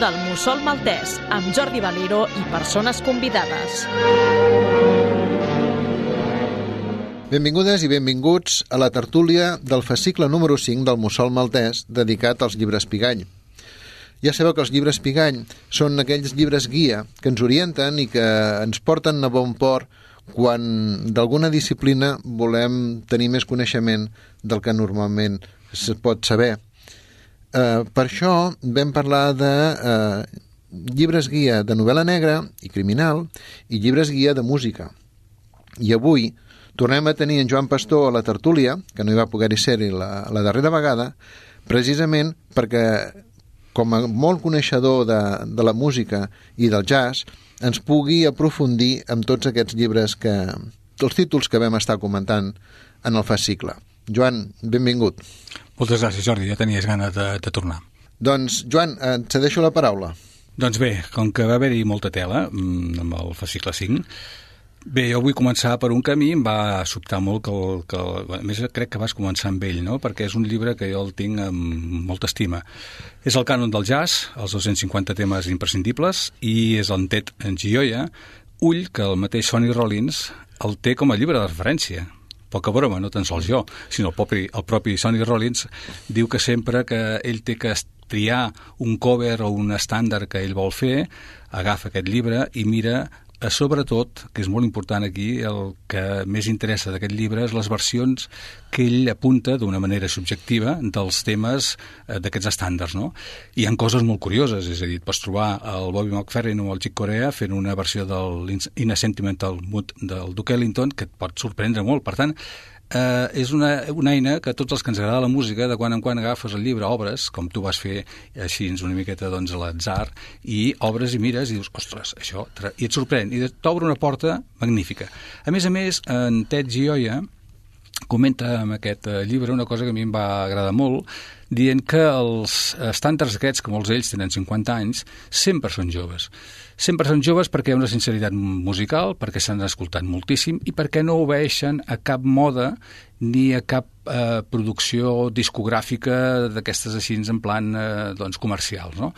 del Mussol Maltès, amb Jordi Valero i persones convidades. Benvingudes i benvinguts a la tertúlia del fascicle número 5 del Mussol Maltès dedicat als llibres Pigany. Ja sabeu que els llibres Pigany són aquells llibres guia que ens orienten i que ens porten a bon port quan d'alguna disciplina volem tenir més coneixement del que normalment es pot saber. Eh, per això vam parlar de eh, llibres guia de novel·la negra i criminal i llibres guia de música. I avui tornem a tenir en Joan Pastor a la tertúlia, que no hi va poder-hi ser-hi la, la darrera vegada, precisament perquè, com a molt coneixedor de, de la música i del jazz, ens pugui aprofundir amb tots aquests llibres que... els títols que vam estar comentant en el fascicle. Joan, benvingut. Moltes gràcies, Jordi. Ja tenies ganes de, de tornar. Doncs, Joan, et cedeixo la paraula. Doncs bé, com que va haver-hi molta tela mm, amb el fascicle 5, bé, jo vull començar per un camí, em va sobtar molt que, el, que el, a més crec que vas començar amb ell, no? perquè és un llibre que jo el tinc amb molta estima. És el cànon del jazz, els 250 temes imprescindibles, i és l'entet en Gioia, ull que el mateix Sonny Rollins el té com a llibre de referència poca broma, no tan sols jo, sinó el propi, el propi Sonny Rollins diu que sempre que ell té que triar un cover o un estàndard que ell vol fer, agafa aquest llibre i mira sobretot, que és molt important aquí, el que més interessa d'aquest llibre és les versions que ell apunta d'una manera subjectiva dels temes eh, d'aquests estàndards, no? Hi ha coses molt curioses, és a dir, pots trobar el Bobby McFerrin o el Chick Corea fent una versió del In a Sentimental Mood del Duke Ellington que et pot sorprendre molt. Per tant, eh, és una, una eina que tots els que ens agrada la música, de quan en quan agafes el llibre, obres, com tu vas fer així una miqueta doncs, a l'atzar, i obres i mires i dius, ostres, això... I et sorprèn, i t'obre una porta magnífica. A més a més, en Ted Gioia comenta en aquest eh, llibre una cosa que a mi em va agradar molt, dient que els estàndards aquests, que molts d'ells tenen 50 anys, sempre són joves. Sempre són joves perquè hi ha una sinceritat musical, perquè s'han escoltat moltíssim i perquè no obeixen a cap moda ni a cap eh, producció discogràfica d'aquestes així en plan eh, doncs, comercials, no?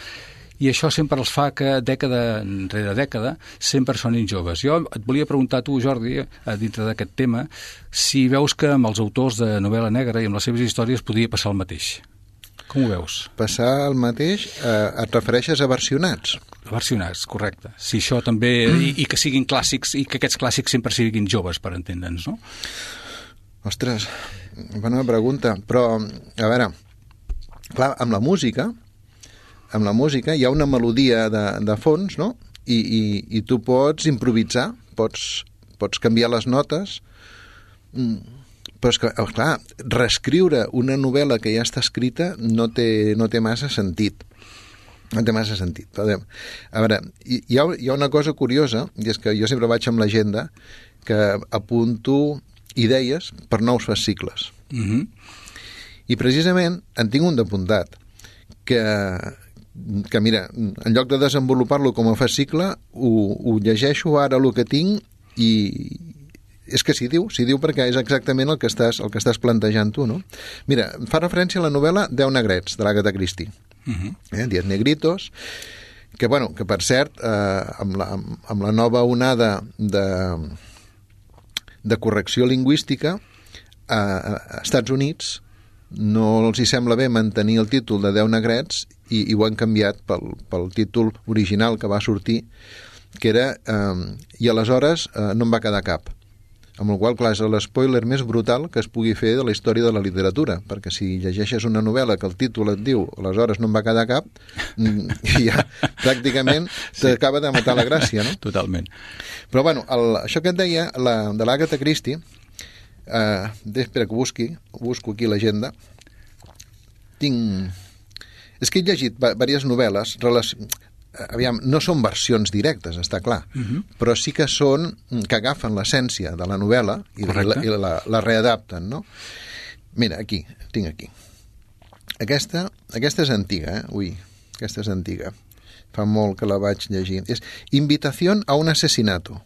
i això sempre els fa que dècada rere dècada sempre són joves. Jo et volia preguntar a tu, Jordi, dintre d'aquest tema, si veus que amb els autors de novel·la negra i amb les seves històries podria passar el mateix. Com ho veus? Passar el mateix, eh, et refereixes a versionats? Versionats, correcte. Si això també... I, I que siguin clàssics, i que aquests clàssics sempre siguin joves, per entendre'ns, no? Ostres, bona pregunta. Però, a veure, clar, amb la música, amb la música hi ha una melodia de, de fons, no? I, i, i tu pots improvisar, pots, pots canviar les notes... Mm però és que, oh, clar, reescriure una novel·la que ja està escrita no té, no té massa sentit. No té massa sentit. A veure, hi ha, hi ha una cosa curiosa, i és que jo sempre vaig amb l'agenda que apunto idees per nous fascicles. Mm -hmm. I precisament en tinc un d'apuntat, que, que mira, en lloc de desenvolupar-lo com a fascicle, ho, ho llegeixo ara el que tinc i, és que s'hi diu, s'hi diu perquè és exactament el que estàs, el que estàs plantejant tu, no? Mira, fa referència a la novel·la Deu negrets, de l'Agatha Christie. Uh mhm. -huh. eh? Dies negritos, que, bueno, que per cert, eh, amb, la, amb la nova onada de, de correcció lingüística a, a Estats Units no els hi sembla bé mantenir el títol de Deu negrets i, i ho han canviat pel, pel títol original que va sortir que era eh, i aleshores eh, no em va quedar cap amb el qual, clar, és l'espoiler més brutal que es pugui fer de la història de la literatura, perquè si llegeixes una novel·la que el títol et diu aleshores no em va quedar cap, mm, ja pràcticament t'acaba de matar la gràcia, no? Totalment. Però, bueno, el, això que et deia, la, de l'Àgata Christie, eh, espera que busqui, busco aquí l'agenda, tinc... És que he llegit diverses novel·les aviam, no són versions directes, està clar, uh mhm. -huh. però sí que són que agafen l'essència de la novel·la i, la, i la, la readapten, no? Mira, aquí, tinc aquí. Aquesta, aquesta és antiga, eh? Ui, aquesta és antiga. Fa molt que la vaig llegir. És Invitació a un assassinato.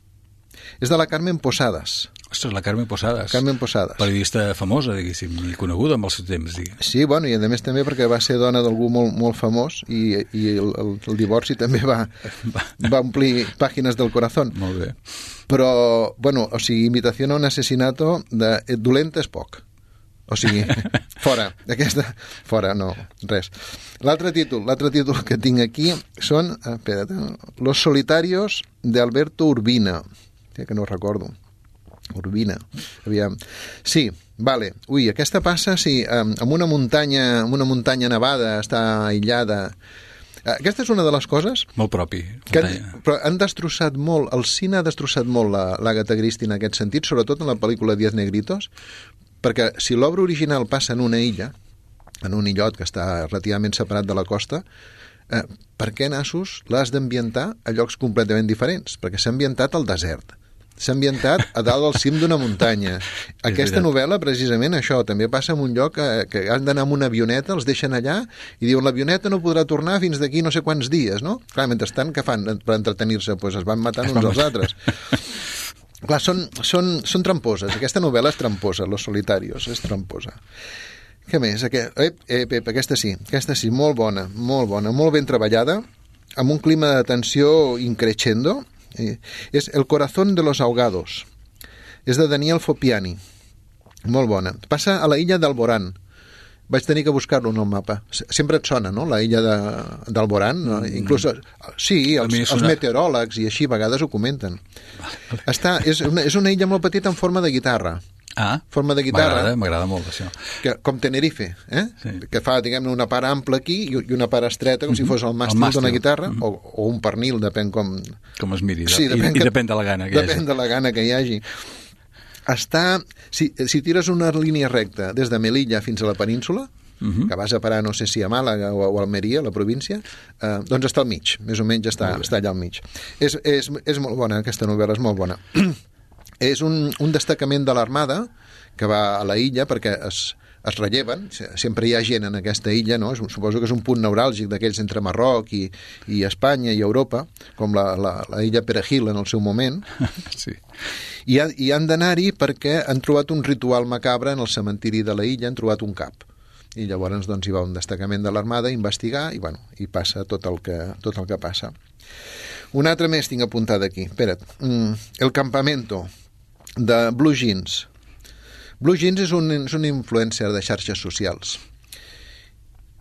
És de la Carmen Posadas. Ostres, la Carmen Posadas. Carmen Posadas. Periodista famosa, diguéssim, i coneguda amb el seu temps, diguéssim. Sí, bueno, i a més també perquè va ser dona d'algú molt, molt famós i, i el, el, el divorci també va, va omplir pàgines del corazón. Molt bé. Però, bueno, o sigui, imitació a un assassinato de eh, dolenta és poc. O sigui, fora, aquesta, fora, no, res. L'altre títol, l'altre títol que tinc aquí són, eh, espera't, eh, Los solitarios de Alberto Urbina, que no recordo. Urbina, aviam. Sí, vale. Ui, aquesta passa, sí, amb una muntanya, amb una muntanya nevada, està aïllada. Aquesta és una de les coses... Molt propi. Que han, però han destrossat molt, el cine ha destrossat molt l'Agatha Christie en aquest sentit, sobretot en la pel·lícula Diez Negritos, perquè si l'obra original passa en una illa, en un illot que està relativament separat de la costa, eh, per què nassos l'has d'ambientar a llocs completament diferents? Perquè s'ha ambientat al desert s'ha ambientat a dalt del cim d'una muntanya. Aquesta novel·la, precisament, això, també passa en un lloc que, que han d'anar amb una avioneta, els deixen allà i diuen l'avioneta no podrà tornar fins d'aquí no sé quants dies, no? Clar, mentrestant, què fan per entretenir-se? Pues es van matant es uns als altres. Clar, són, són, són tramposes. Aquesta novel·la és tramposa, Los Solitarios, és tramposa. Què més? Aquest, ep, ep, ep, aquesta sí, aquesta sí, molt bona, molt bona, molt ben treballada, amb un clima de tensió increixendo, Eh, és El corazón de los ahogados. És de Daniel Fopiani. Molt bona. Passa a la illa d'Alborán. Vaig tenir que buscar-lo en el mapa. Sempre et sona, no?, la illa d'Alborán. No? Mm. Inclús, sí, els, els meteoròlegs i així a vegades ho comenten. Està, és, una, és una illa molt petita en forma de guitarra. Ah, forma de guitarra. M'agrada molt, això. Que, com Tenerife, eh? Sí. que fa, diguem una part ampla aquí i, una part estreta, com mm -hmm. si fos el màstil, màstil. d'una guitarra, mm -hmm. o, o un pernil, depèn com... Com es miri, sí, depèn I, que... i depèn de la gana que depèn hi hagi. de la gana que hi hagi. Està... Si, si tires una línia recta des de Melilla fins a la península, Uh -huh. que vas a parar, no sé si a Màlaga o, o a Almeria, la província, eh, doncs està al mig, més o menys està, està allà al mig. És, és, és molt bona, aquesta novel·la és molt bona. és un, un destacament de l'Armada que va a la illa perquè es, es relleven, sempre hi ha gent en aquesta illa, no? suposo que és un punt neuràlgic d'aquells entre Marroc i, i Espanya i Europa, com la, la, la illa Perejil en el seu moment. Sí. I, ha, i han d'anar-hi perquè han trobat un ritual macabre en el cementiri de la illa, han trobat un cap i llavors doncs, hi va un destacament de l'Armada a investigar i, bueno, i passa tot el, que, tot el que passa. Un altre més tinc apuntat aquí. Espera't. Mm, el Campamento, de Blue Jeans. Blue Jeans és un, és un influencer de xarxes socials.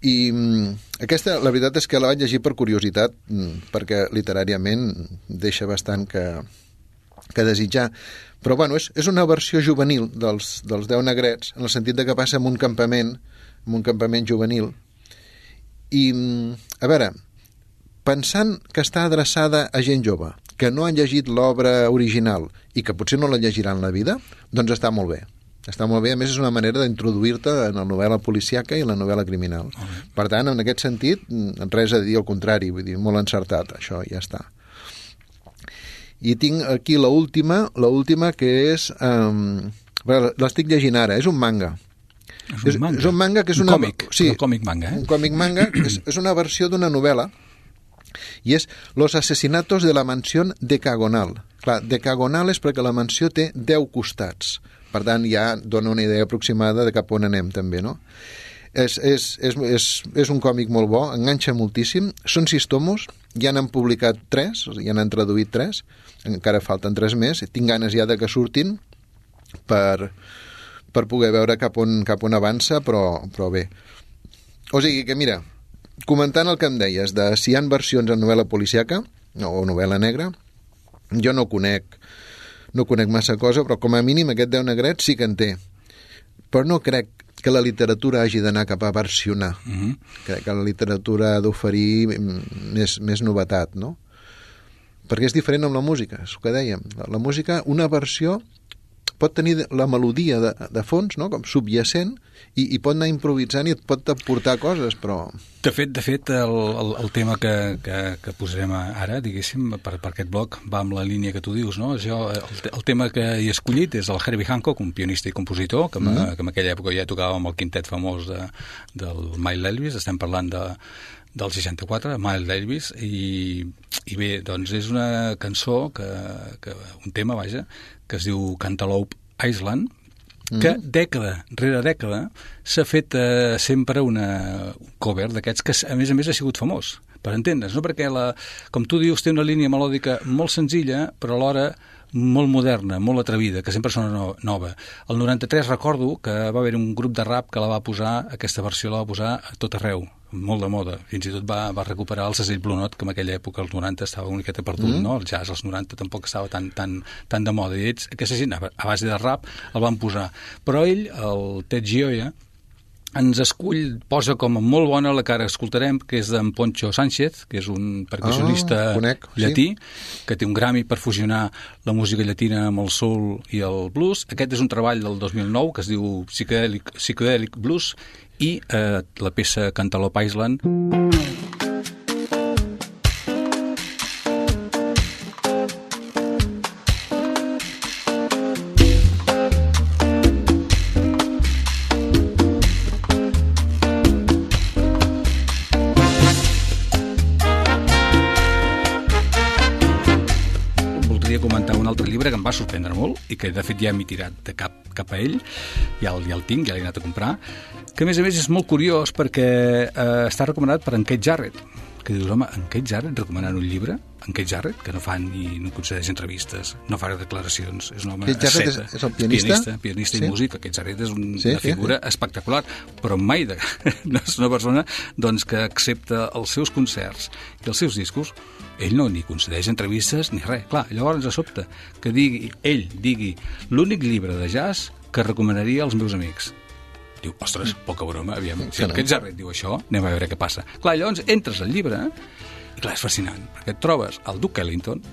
I mm, aquesta, la veritat és que la vaig llegir per curiositat, mm, perquè literàriament deixa bastant que, que desitjar. Però, bueno, és, és una versió juvenil dels, dels Deu Negrets, en el sentit de que passa en un campament, en un campament juvenil. I, mm, a veure, pensant que està adreçada a gent jove, que no han llegit l'obra original i que potser no la llegiran la vida, doncs està molt bé. Està molt bé, a més és una manera d'introduir-te en la novel·la policiaca i la novel·la criminal. Per tant, en aquest sentit, res a dir al contrari, vull dir, molt encertat, això ja està. I tinc aquí la última, la última que és... Um, L'estic llegint ara, és un manga. És un manga? És, és un manga que és un una... còmic, sí, un còmic manga, eh? Un còmic manga, és, és una versió d'una novel·la i és Los asesinatos de la mansió decagonal. Clar, decagonal és perquè la mansió té 10 costats. Per tant, ja dona una idea aproximada de cap on anem, també, no? És, és, és, és, és un còmic molt bo, enganxa moltíssim. Són sis tomos, ja n'han publicat tres, ja n'han traduït tres, encara falten tres més. Tinc ganes ja de que surtin per, per poder veure cap on, cap on avança, però, però bé. O sigui que, mira, comentant el que em deies de si hi han versions en novel·la policiaca o novel·la negra, jo no conec no conec massa cosa, però com a mínim aquest Deu Negret sí que en té. Però no crec que la literatura hagi d'anar cap a versionar. Mm -hmm. Crec que la literatura ha d'oferir més, més novetat, no? Perquè és diferent amb la música, és el que dèiem. La, la música, una versió pot tenir la melodia de, de fons, no? com subjacent, i, i pot anar improvisant i et pot aportar coses, però... De fet, de fet el, el, el tema que, que, que posarem ara, diguéssim, per, per aquest bloc, va amb la línia que tu dius, no? Jo, el, el tema que he escollit és el Herbie Hancock, un pianista i compositor, que, mm -hmm. que en aquella època ja tocava amb el quintet famós de, del Miles Elvis, estem parlant de, del 64, Miles Davis, i, i bé, doncs és una cançó, que, que un tema, vaja, que es diu Cantaloupe Island, que dècada rere dècada s'ha fet eh, sempre una un cover d'aquests que, a més a més, ha sigut famós, per entendre's, no? Perquè, la, com tu dius, té una línia melòdica molt senzilla, però alhora molt moderna, molt atrevida, que sempre sona no, nova. El 93 recordo que va haver un grup de rap que la va posar, aquesta versió la va posar a tot arreu, molt de moda. Fins i tot va, va recuperar el segell Blue Note, que en aquella època, als 90, estava una miqueta perdut, mm. no? El jazz als 90 tampoc estava tan, tan, tan de moda. I ells, aquesta gent, a base de rap, el van posar. Però ell, el Ted Gioia, ens escull, posa com a molt bona la cara escoltarem, que és d'en Poncho Sánchez, que és un percussionista Ah, conec, sí. llatí, que té un Grammy per fusionar la música llatina amb el soul i el blues. Aquest és un treball del 2009 que es diu Psychedelic, Psychedelic Blues i eh, la peça Cantaloupe Island. voldria comentar un altre llibre que em va sorprendre molt i que de fet ja m'he tirat de cap, cap a ell, ja el, ja el tinc, ja l'he anat a comprar, que a més a més és molt curiós perquè eh, està recomanat per en Kate Jarrett, que dius, home, en Kate Jarrett recomanant un llibre, en Kate Jarrett, que no fa ni no concedeix entrevistes, no fa declaracions, és un home Kate Jarrett és- és el pianista? Pianista, pianista Sí. i músic, Kate Jarrett és un, Sí, una sí, figura espectacular, però mai de, no és una persona doncs, que accepta els seus concerts i els seus discos, ell no ni concedeix entrevistes ni res. Clar, llavors a sobte que digui, ell digui l'únic llibre de jazz que recomanaria als meus amics. Diu, ostres, poca broma, aviam, si el Jarrett diu això, anem a veure què passa. Clar, llavors entres al llibre i clar, és fascinant, perquè et trobes el Duke Ellington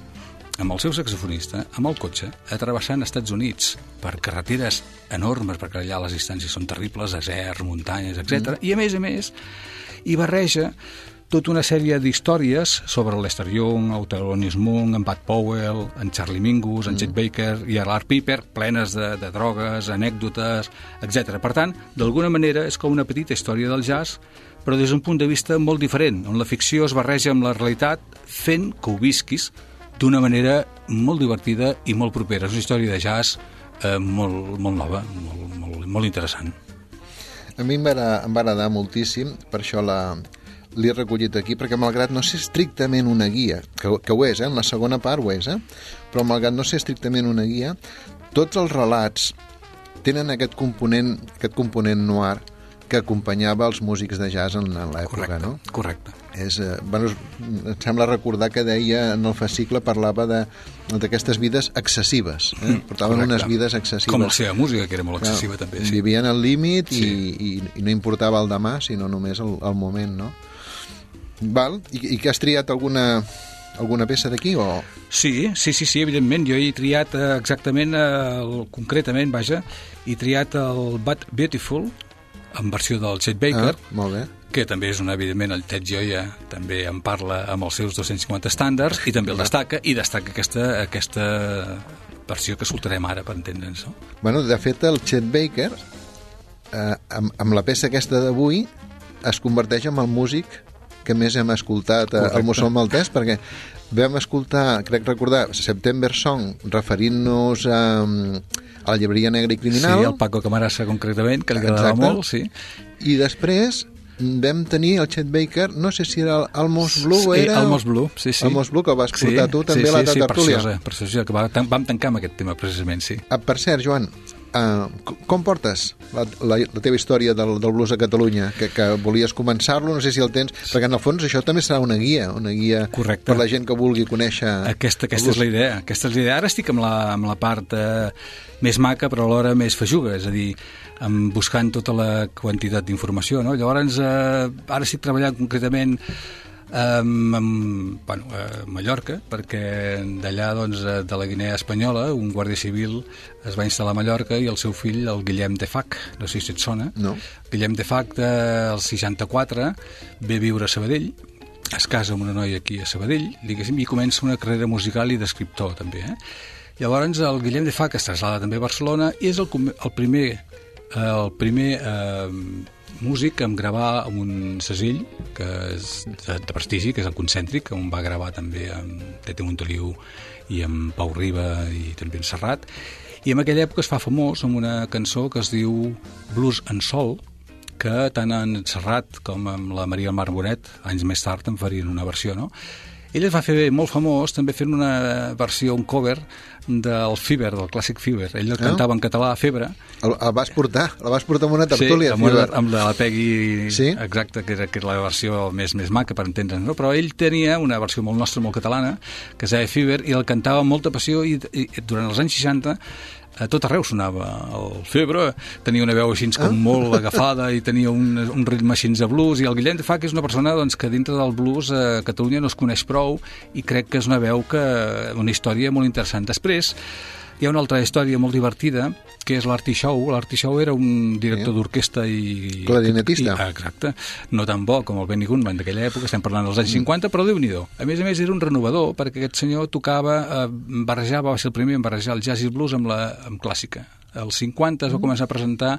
amb el seu saxofonista, amb el cotxe, atrevessant Estats Units per carreteres enormes, perquè allà les distàncies són terribles, deserts, muntanyes, etc. I a més a més, hi barreja tota una sèrie d'històries sobre Lester Young, el Thelonious Monk, en Pat Powell, en Charlie Mingus, en Chet Baker i l'Art Piper, plenes de, de drogues, anècdotes, etc. Per tant, d'alguna manera és com una petita història del jazz, però des d'un punt de vista molt diferent, on la ficció es barreja amb la realitat fent que ho visquis d'una manera molt divertida i molt propera. És una història de jazz eh, molt, molt nova, molt, molt, molt interessant. A mi em va, em va agradar moltíssim, per això la l'he recollit aquí, perquè malgrat no ser estrictament una guia, que, que ho és, eh? en la segona part ho és, eh? però malgrat no ser estrictament una guia, tots els relats tenen aquest component, aquest component noir que acompanyava els músics de jazz en, en l'època, no? correcte. És, eh, bueno, em sembla recordar que deia en el fascicle parlava de d'aquestes vides excessives eh? portaven correcte. unes vides excessives Com la seva música, que era molt excessiva també. Sí. Vivien al límit Sí. i, i, i no importava el demà, sinó només el, el moment, no? Val? I, i que has triat alguna, alguna peça d'aquí o...? Sí, sí, sí, sí, evidentment. Jo he triat eh, exactament, eh, el, concretament, vaja, he triat el But Beautiful, en versió del Chet Baker, Ah, molt bé. que també és una, evidentment, el Ted Gioia també en parla amb els seus 250 estàndards i també el destaca, i destaca aquesta, aquesta versió que escoltarem ara, per entendre'ns, no? Bueno, de fet, el Chet Baker, eh, amb, amb la peça aquesta d'avui, es converteix en el músic que més hem escoltat eh, Correcte. al Mossol Maltès, perquè vam escoltar, crec recordar, September Song, referint-nos a, a la llibreria negra i criminal, Sí, el Paco Camarasa, concretament, que li agradava Exacte. molt, sí. i després vam tenir el Chet Baker, no sé si era el Almos Blue, sí, era... el Mos Blue, sí, sí. El Mos Blue, que vas portar tu també sí, a la sí, sí, tertúlia. preciosa, preciosa, que va, vam tancar amb aquest tema, precisament, sí. Ah, per cert, Joan, uh, com portes la, la, la teva història del, del blues a Catalunya? Que, que volies començar-lo, no sé si el tens, perquè en el fons això també serà una guia, una guia Correcte. per la gent que vulgui conèixer... Aquesta, aquesta és la idea. Aquesta és la idea. Ara estic amb la, amb la part eh, més maca, però alhora més feixuga, és a dir, amb, buscant tota la quantitat d'informació. No? Llavors, eh, ara estic treballant concretament amb, amb bueno, a Mallorca, perquè d'allà, doncs, eh, de la Guinea Espanyola, un guàrdia civil es va instal·lar a Mallorca i el seu fill, el Guillem de Fac, no sé si et sona, No. Guillem de Fac, del 64, ve a viure a Sabadell, es casa amb una noia aquí a Sabadell, diguéssim, i comença una carrera musical i d'escriptor, també. Eh? Llavors, el Guillem de Fac es trasllada també a Barcelona i és el, el primer, eh, el primer eh, músic en gravar amb un segell que és de, de prestigi, que és el Concèntric, on va gravar també amb Tete Montoliu i amb Pau Riba i també en Serrat, I en aquella època es fa famós amb una cançó que es diu Blues en Sol, que tant en Serrat com amb la Maria Mar Bonet, anys més tard, en farien una versió, no? Ell es va fer molt famós també fent una versió, un cover del Fever, del clàssic Fever. Ell el cantava en català, Febre. El, el vas portar, el vas portar amb una tertúlia. Sí, amb, una, amb la Peggy, Sí? exacte, que era, que era la versió més, més maca, per entendre'ns, no? Però ell tenia una versió molt nostra, molt catalana, que es deia Fever, i el cantava amb molta passió, i, i durant els anys 60 a tot arreu sonava el Febre, tenia una veu així com molt agafada i tenia un, un ritme així de blues, i el Guillem de Fa, que és una persona doncs, que dintre del blues a Catalunya no es coneix prou, i crec que és una veu que... una història molt interessant. Després, hi ha una altra història molt divertida, que és l'Arti Show. L'Arti Show era un director d'orquestra i... Clarinetista. I, exacte. No tan bo com el Benny Goodman d'aquella època, estem parlant dels anys 50, però déu nhi A més a més, era un renovador, perquè aquest senyor tocava, eh, barrejava, va ser el primer en barrejar el jazz i el blues amb la amb clàssica. Als 50 es va començar a presentar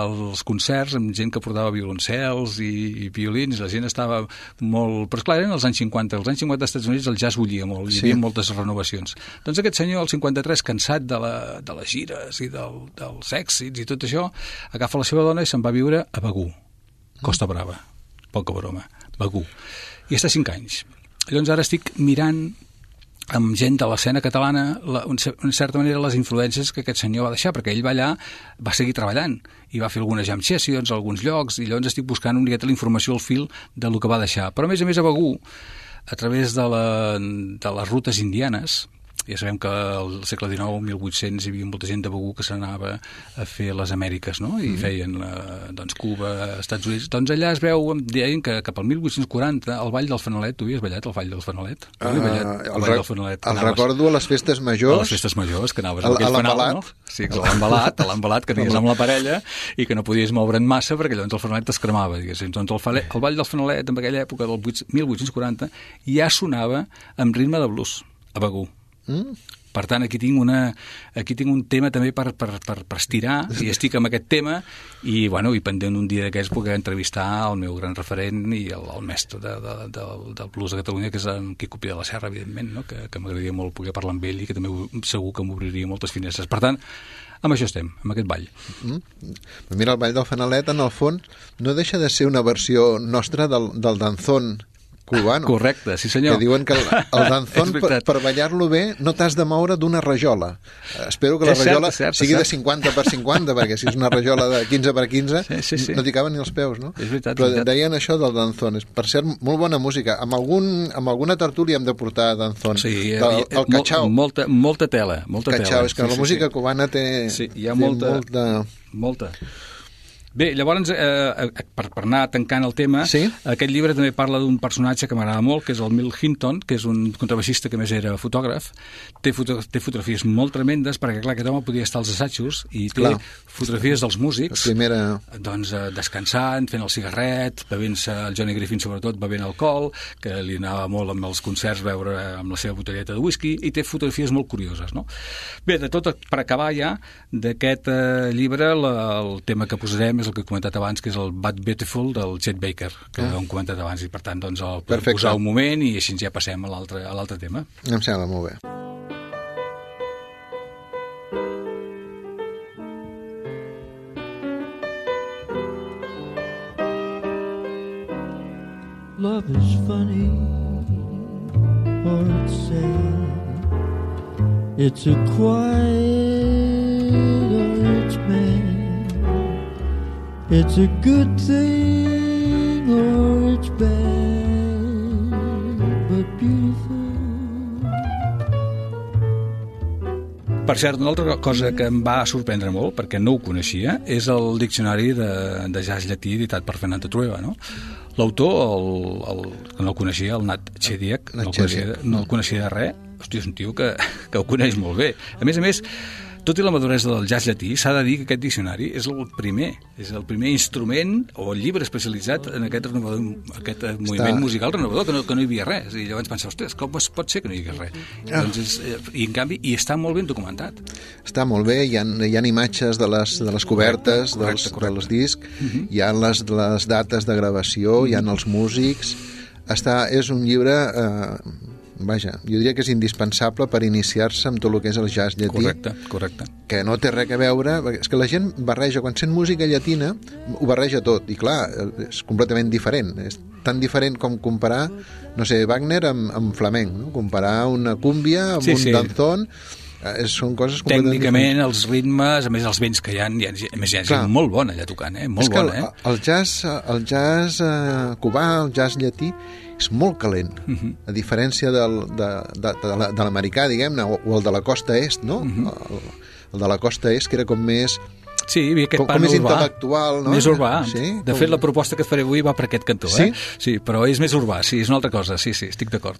els concerts amb gent que portava violoncels i, i violins, la gent estava molt... Però esclar, eren els anys 50. Els anys 50 als Estats Units el jazz bullia molt, hi Sí. havia moltes renovacions. Doncs aquest senyor, el 53, cansat de, la, de les gires i del, dels èxits i tot això, agafa la seva dona i se'n va viure a Begú, Costa Brava, poca broma, Begú. I està 5 anys. Llavors ara estic mirant amb gent de l'escena catalana, la, en en certa manera, les influències que aquest senyor va deixar, perquè ell va allà, va seguir treballant, i va fer algunes jam sessions a alguns llocs, i llavors estic buscant una miqueta la informació al fil de lo que va deixar. Però, a més a més, a Begú, a través de, la, de les rutes indianes, ja sabem que al segle XIX, 1800, hi havia molta gent de Begú que s'anava a fer les Amèriques, no? I feien la, doncs, Cuba, Estats Units. Doncs allà es veu, deien que cap al 1840, el Ball del Fanalet, tu havies ballat el Ball del Fanalet? Havies ballat Ah, el el, Ball re- del Fanalet? el Anaves- recordo a les festes a majors. les festes majors, que anaves A- a l'embalat. no? Sí, a l'embalat, a l'embalat, que anies amb la parella i que no podies moure'n massa perquè llavors el fanalet es cremava, diguéssim. Doncs el, fale- el ball del fanalet, en aquella època del 8 1840, ja sonava amb ritme de blues, a Begú. Mm? Per tant, aquí tinc, una, aquí tinc un tema també per, per, per, per estirar, i estic amb aquest tema, i, bueno, i pendent un dia d'aquests poder entrevistar el meu gran referent i el, el mestre de, de, de, del blues de Catalunya, que és en Quico Pia de la Serra, evidentment, no? que, que m'agradaria molt poder parlar amb ell i que també segur que m'obriria moltes finestres. Per tant, amb això estem, amb aquest ball. Mm? Però mira, el Ball del Fanalet, en el fons, no deixa de ser una versió nostra del, del danzón cubano. Correcte, sí senyor. Que diuen que el, el danzón, per, per ballar-lo bé, no t'has de moure d'una rajola. Eh, Espero que la És cert, rajola cert, és sigui de cert. 50 per 50, perquè si és una rajola de 15 per 15, Sí, sí, sí. no t'hi caben ni els peus, no? És veritat, Però és veritat. deien això del danzón. Per cert, molt bona música. Amb, algun, amb alguna tertúlia hem de portar danzón. Sí, del, eh, el mol- cachao. Molta, molta tela, molta Cachao, tela. és que la música cubana té, Sí, hi ha té molta- molta... Molta. Bé, llavors, eh, eh, per, per anar tancant el tema, Sí? aquest llibre també parla d'un personatge que m'agrada molt, que és el Mill Hinton, que és un contrabaixista que més era fotògraf. Té, foto, té fotografies molt tremendes, perquè clar, aquest home podia estar als assajos i té Clar. fotografies dels músics, La primera... doncs eh, descansant, fent el cigarret, bevent-se, el Johnny Griffin sobretot bevent alcohol, que li anava molt amb els concerts veure amb la seva botelleta de whisky, i té fotografies molt curioses, no? Bé, de tot, per acabar ja, d'aquest eh, llibre, la, el tema que posarem és el que he comentat abans, que és el Bad Beautiful del Chet Baker, que Ah. hem comentat abans, i per tant, doncs, el podem Perfecte. posar un moment i així ja passem a l'altre a l'altre tema. Em sembla molt bé. Love is funny or it's sad. It's a quiet It's a good thing or it's bad, but beautiful. Per cert, una altra cosa que em va sorprendre molt, perquè no ho coneixia, és el diccionari de, de jazz llatí editat per Fernando Trueba, no? L'autor, el, el, que no el coneixia, el Nat Chediak, no, el Nat coneixia, no el coneixia de res, hòstia, és un tio que, que ho coneix molt bé. A més a més, tot i la maduresa del jazz llatí, s'ha de dir que aquest diccionari és el primer, és el primer instrument o llibre especialitzat en aquest, renovador, aquest eh, moviment musical renovador, que no, que no hi havia res. I llavors pensava, ostres, com es pot ser que no hi hagués res? Ah. Doncs és, eh, I en canvi, i està molt ben documentat. Està molt bé, hi ha, hi ha imatges de les, de les cobertes Correcte, dels, correcte. dels discs, hi ha les, les dates de gravació, hi ha els músics... Està, és un llibre eh, vaja, jo diria que és indispensable per iniciar-se amb tot el que és el jazz llatí, Correcte, correcte. que no té res a veure, és que la gent barreja, quan sent música llatina, ho barreja tot, i clar, és completament diferent, és tan diferent com comparar, no sé, Wagner amb, amb flamenc, no? comparar una cúmbia amb Sí, un sí. danzón, eh, són coses completament Tècnicament, els ritmes, a més els vents que hi ha, hi ha a més hi ha Clar. gent molt bona allà tocant, eh? és Molt que bona, el, eh? el jazz, el jazz eh, cubà, el jazz llatí, és molt calent, Mhm. a diferència del, de, de, de, de l'americà, diguem-ne, o, o el de la costa est, no? Mhm. el, el de la costa est, que era com més... Sí, hi havia aquest Com- pan com més urbà. intel·lectual, no? Més urbà. Sí, de com- fet, la proposta que et faré avui va per aquest cantó, Sí? eh? Sí, però és més urbà, sí, és una altra cosa, sí, sí, estic d'acord.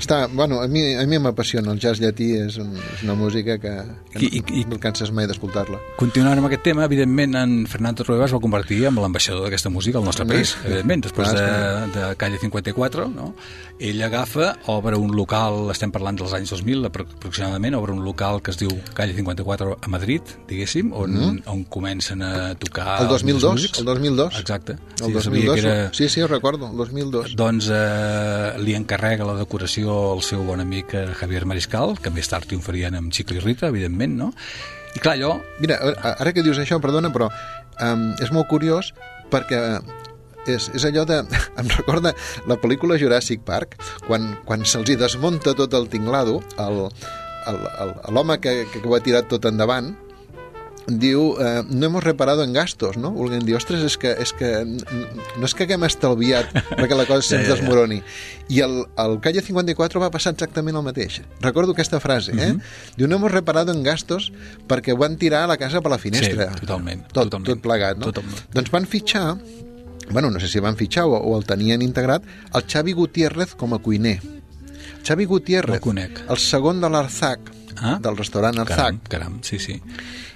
Està, bueno, a mi, a mi m'apassiona, el jazz llatí és, un, és una música que, que I- i- i- no canses mai d'escoltar-la. Continuant amb aquest tema, evidentment, en Fernando Trueba es va convertir en l'ambaixador d'aquesta música al nostre país, evidentment, després clar, de, de Calle 54, no? Ell agafa, obre un local, estem parlant dels anys 2000 apro- aproximadament, obre un local que es diu Calle 54 a Madrid, diguéssim, on, mm. on comencen a tocar... El els 2002, músics. el 2002. Exacte. El Sí, sabia 2002, que era... sí, sí, ho recordo, el 2002. Doncs eh, li encarrega la decoració el seu bon amic eh, Javier Mariscal, que més tard triomfarien amb Chico i Rita, evidentment, no? I clar, allò... Mira, ara que dius això, perdona, però um, és molt curiós perquè és, és allò de... Em recorda la pel·lícula Jurassic Park, quan, quan se'ls hi desmunta tot el tinglado, l'home que, que ho ha tirat tot endavant, diu, eh, no hemos reparado en gastos, no? Volguem dir, ostres, és que, és que no és que haguem estalviat perquè la cosa se'ns Ja, ja, ja. desmoroni. I el, el Calle 54 va passar exactament el mateix. Recordo aquesta frase, eh? Diu, no hemos reparado en gastos perquè ho van tirar a la casa per la finestra. Sí, totalment, Tot, totalment. tot plegat, no? Totalment. Doncs van fitxar, bueno, no sé si van fitxar o, o el tenien integrat, el Xavi Gutiérrez com a cuiner. Xavi Gutiérrez, No el el segon de l'Arzac, Ah? del restaurant Arzac, Caram, caram, sí, sí.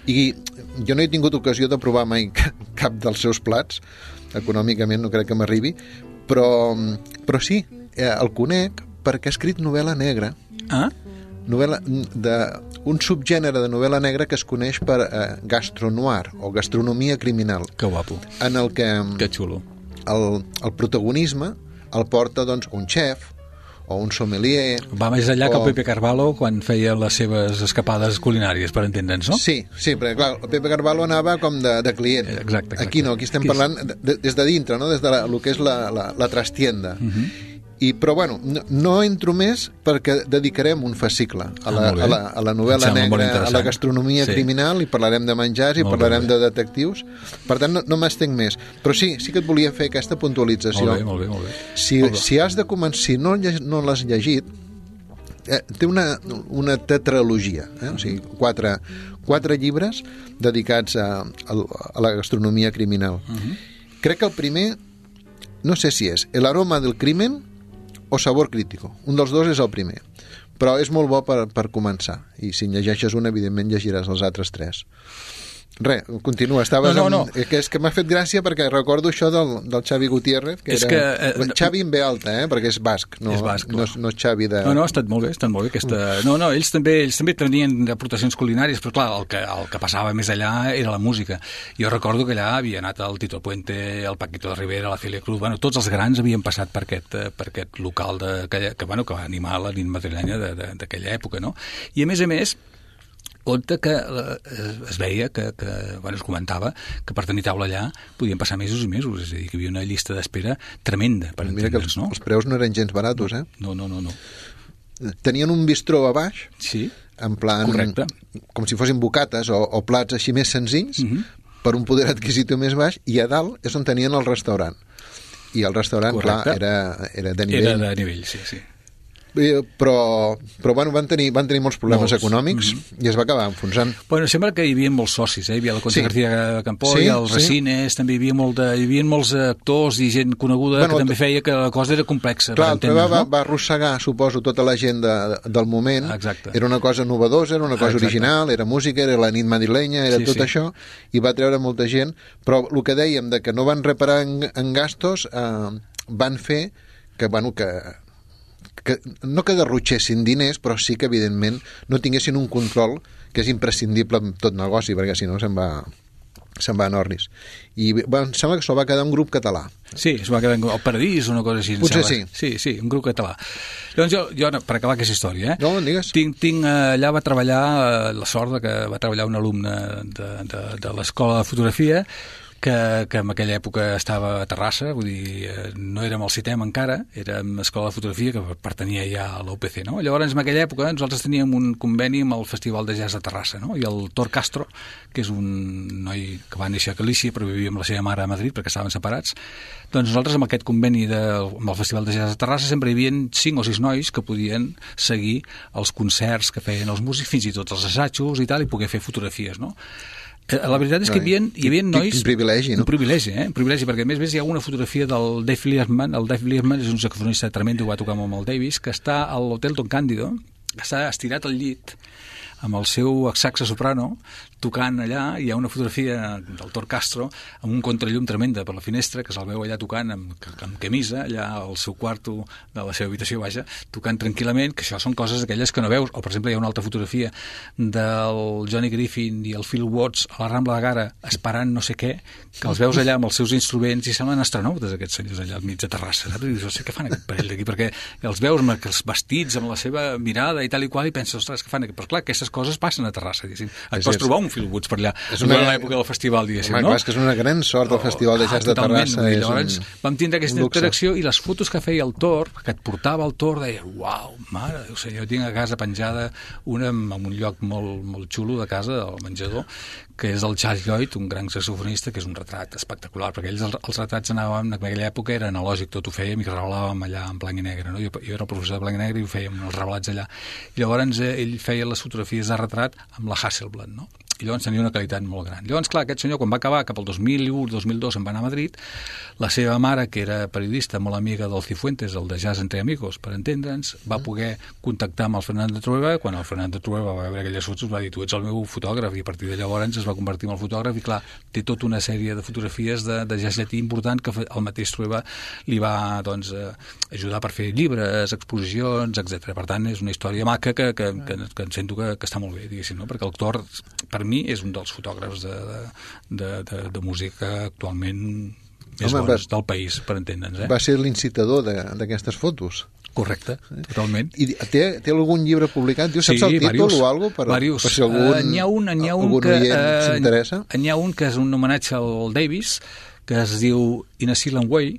i jo no he tingut ocasió de provar mai ca- cap dels seus plats, econòmicament no crec que m'arribi, però, però sí, eh, el conec perquè ha escrit novel·la negra, Ah? Novel·la de, un subgènere de novel·la negra que es coneix per eh, gastronoir o gastronomia criminal, Que guapo, en el que que xulo. el, el protagonisme el porta doncs, un xef o un sommelier Va més enllà que el o- Pepe Carvalho quan feia les seves escapades culinàries, per entendre'ns, no? Sí, sí, perquè clar, el Pepe Carvalho anava com de, de client. Exacte, exacte. Aquí no, aquí estem Aquí és- parlant de, de, des de dintre, no? des de la, el que és la, la, la trastienda. Uh Mhm. -huh. I, però bueno, no, no entro més perquè dedicarem un fascicle a la, Ah, molt bé. a la, a la novel·la negra, a la gastronomia Sí. criminal i parlarem de menjars i Molt parlarem bé. de detectius. Per tant, no, no m'estenc més. Però sí, sí que et volia fer aquesta puntualització. Molt bé, molt bé, molt bé. Si, Molt bé. si has de començar, si no, no l'has llegit, eh, té una, una tetralogia, eh? o sigui, quatre, quatre llibres dedicats a, a, a la gastronomia criminal. Crec que el primer, no sé si és El aroma del crimen o Sabor crítico. Un dels dos és el primer. Però és molt bo per, per començar. I si llegeixes un, evidentment llegiràs els altres tres. Res, continua, estaves No, no, amb... no. Que és que m'ha fet gràcia perquè recordo això del, del Xavi Gutiérrez, que És era... que, eh, Xavi en B alta, eh? perquè és basc, no, És basc, no, no és Xavi de... No, no, ha estat molt bé, ha estat molt bé aquesta... No, no, ells també, ells també tenien aportacions culinàries, però clar, el que, el que passava més allà era la música. Jo recordo que allà havia anat el Tito Puente, el Paquito de Rivera, la Celia Cruz, bueno, tots els grans havien passat per aquest, eh, per aquest local de, que, que, bueno, que va animar la nit madrilenya de- de- d'aquella època, no? I a més a més, compte que eh, es veia que, que bueno, es comentava que per tenir taula allà podien passar mesos i mesos, és a dir, que hi havia una llista d'espera tremenda, per Mira que els, no? els preus no eren gens baratos, eh? No, no, no, no. Tenien un bistró a baix, Sí, en plan... Correcte. Com si fossin bocates o, o plats així més senzills, Mhm. per un poder adquisitiu més baix, i a dalt és on tenien el restaurant. I el restaurant, Correcte. clar, era, era de nivell. era de nivell, sí, sí. Eh, Però, però bueno, van tenir, van tenir molts problemes Molts. econòmics i es va acabar enfonsant. Bueno, sembla que hi havia molts socis, eh? Hi havia la Concha Sí. García Campó, Sí, sí, el sí. Resines, també hi havia, molt de, hi havia molts actors i gent coneguda Bueno, que també feia que la cosa era complexa, Clar, tema va, no? va arrossegar, suposo, tota la gent de, del moment. Exacte. Era una cosa novedosa, era una cosa Exacte. original, era música, era la nit madrilenya, era Sí, tot sí. això, i va treure molta gent. Però el que dèiem de que no van reparar en, en gastos eh, van fer que, bueno, que, que no que derrotxessin diners, però sí que, evidentment, no tinguessin un control que és imprescindible en tot negoci, perquè si no se'n va, se'n va a Norris. I bueno, em sembla que se'l va quedar un grup català. Sí, es va quedar en el Paradís o una cosa així. Potser sembla. Sí, sí, un grup català. Llavors jo, jo per acabar aquesta història, eh? No, digues. Tinc, tinc, eh, allà va treballar, eh, la sort de que va treballar un alumne de, de, de l'escola de fotografia que, que en aquella època estava a Terrassa, vull dir, eh, no érem al CITEM encara, érem escola de fotografia que pertanyia ja a l'UPC, no? Llavors, en aquella època, nosaltres teníem un conveni amb el Festival de Jazz de Terrassa, no? I el Tor Castro, que és un noi que va néixer a Galícia, però vivia amb la seva mare a Madrid perquè estaven separats, doncs nosaltres amb aquest conveni de, amb el Festival de Jazz de Terrassa sempre hi havia cinc o sis nois que podien seguir els concerts que feien els músics, fins i tot els assajos i tal, i poder fer fotografies, no? Eh, La veritat és que hi havia, hi havia nois... quin privilegi, no? Un privilegi, eh? Un privilegi, perquè a més a més hi ha una fotografia del Dave Liebman, el Dave Liebman és un saxofonista tremendo, va tocar amb el Davis, que està a l'Hotel Don Cándido, que està estirat al llit, amb el seu saxa soprano, tocant allà, hi ha una fotografia del Tor Castro amb un contrallum tremenda per la finestra, que se'l veu allà tocant amb, amb camisa, allà al seu quarto de la seva habitació, vaja, tocant tranquil·lament, que això són coses aquelles que no veus. O, per exemple, hi ha una altra fotografia del Johnny Griffin i el Phil Watts a la Rambla de Gara esperant no sé què, que els veus allà amb els seus instruments i semblen astronautes aquests senyors allà al mig de Terrassa, saps? I dius, no sé què fan aquest parell d'aquí, perquè els veus amb els vestits, amb la seva mirada i tal i qual, i penses, ostres, què fan? Però clar, aquestes coses passen a Terrassa, diguéssim. Et Així pots és. trobar un Phil Woods per allà, És durant una- l'època del festival, diguéssim, Home, no? clar, és que és una gran sort el Festival de Jazz de Terrassa. és Llavors un- vam tindre aquesta interacció i les fotos que feia el Tor, que et portava el Tor, deia, uau, mare, de Déu senyor, tinc a casa penjada una en un lloc molt, molt xulo de casa, al menjador, que és el Charles Lloyd, un gran saxofonista, que és un retrat espectacular, perquè ells els, els retrats anàvem, en aquella època era analògic, tot ho fèiem i revelàvem allà en blanc i negre, no? Jo, jo era professor de blanc i negre i ho fèiem els revelats allà. I llavors eh, ell feia les fotografies de retrat amb la Hasselblad, no? I llavors tenia una qualitat molt gran. Llavors, clar, aquest senyor, quan va acabar, cap al 2001-2002, se'n va anar a Madrid, la seva mare, que era periodista, molt amiga del Cifuentes, el de Jazz Entre Amigos, per entendre'ns, va poder contactar amb el Fernando Trueba, quan el Fernando Trueba va veure aquelles fotos, va dir, tu ets el meu fotògraf, i a partir de llavors es va convertir en el fotògraf, i clar, té tota una sèrie de fotografies de, de jazz llatí important que el mateix Trueba li va doncs, eh, ajudar per fer llibres, exposicions, etc. Per tant, és una història maca que, que, que, que em sento que, que està molt bé, diguéssim, no? perquè el Tor, per mi, és un dels fotògrafs de, de, de, de música actualment més Home, bons va- del país, per entendre'ns. Eh? Va ser l'incitador d'aquestes fotos. Correcte, totalment. I té, té algun llibre publicat? Diu, saps el títol varios, o alguna per, varios. per si algun, n'hi ha un, n'hi ha un que, s'interessa? N'hi ha un que és un homenatge al Davis, que es diu In a Silent Way,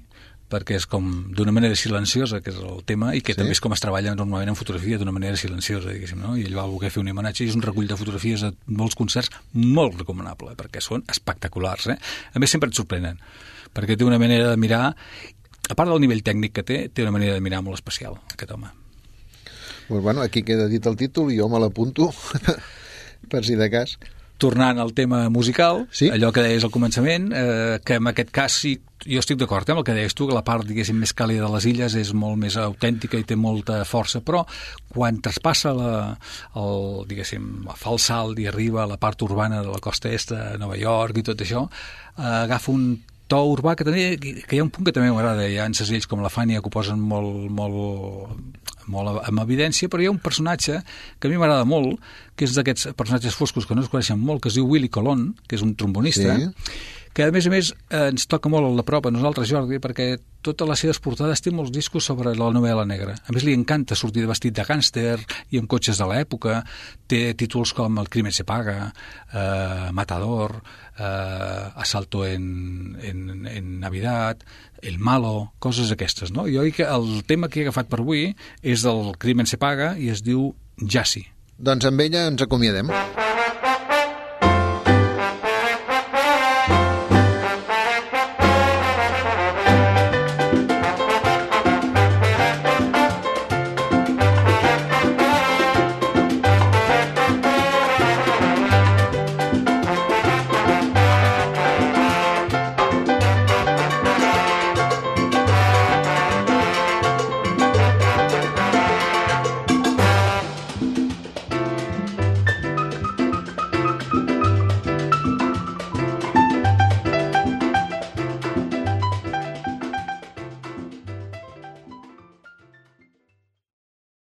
perquè és com d'una manera silenciosa, que és el tema, i que Sí. també és com es treballa normalment en fotografia d'una manera silenciosa, diguéssim, no? I ell va voler fer un homenatge i és un recull de fotografies a molts concerts molt recomanable, perquè són espectaculars, eh? A més, sempre et sorprenen, perquè té una manera de mirar, a part del nivell tècnic que té, té una manera de mirar molt especial, aquest home. Pues bueno, aquí queda dit el títol i jo me l'apunto per si de cas. Tornant al tema musical, Sí. allò que deies al començament, eh, que en aquest cas sí, jo estic d'acord eh, amb el que deies tu, que la part, diguéssim, més càlida de les illes és molt més autèntica i té molta força, però quan traspassa la, el, diguéssim, fa el salt i arriba a la part urbana de la costa est de Nova York i tot això, eh, agafa un to urbà que també, que hi ha un punt que també m'agrada, hi ha segells com la Fània que ho posen molt, molt, molt en evidència, però hi ha un personatge que a mi m'agrada molt, que és d'aquests personatges foscos que no es coneixen molt, que es diu Willy Colon, que és un trombonista, Sí. Que a més a més ens toca molt a prop a nosaltres, Jordi, perquè totes les seves portades té molts discos sobre la novel·la negra. A més, li encanta sortir de vestit de gàngster i amb cotxes de l'època. Té títols com El crimen se paga, eh, Matador, eh, Asalto en, en, en Navidad, El malo, coses aquestes, no? Jo que el tema que he agafat per avui és del crimen se paga i es diu Jassi. Doncs amb ella ens acomiadem.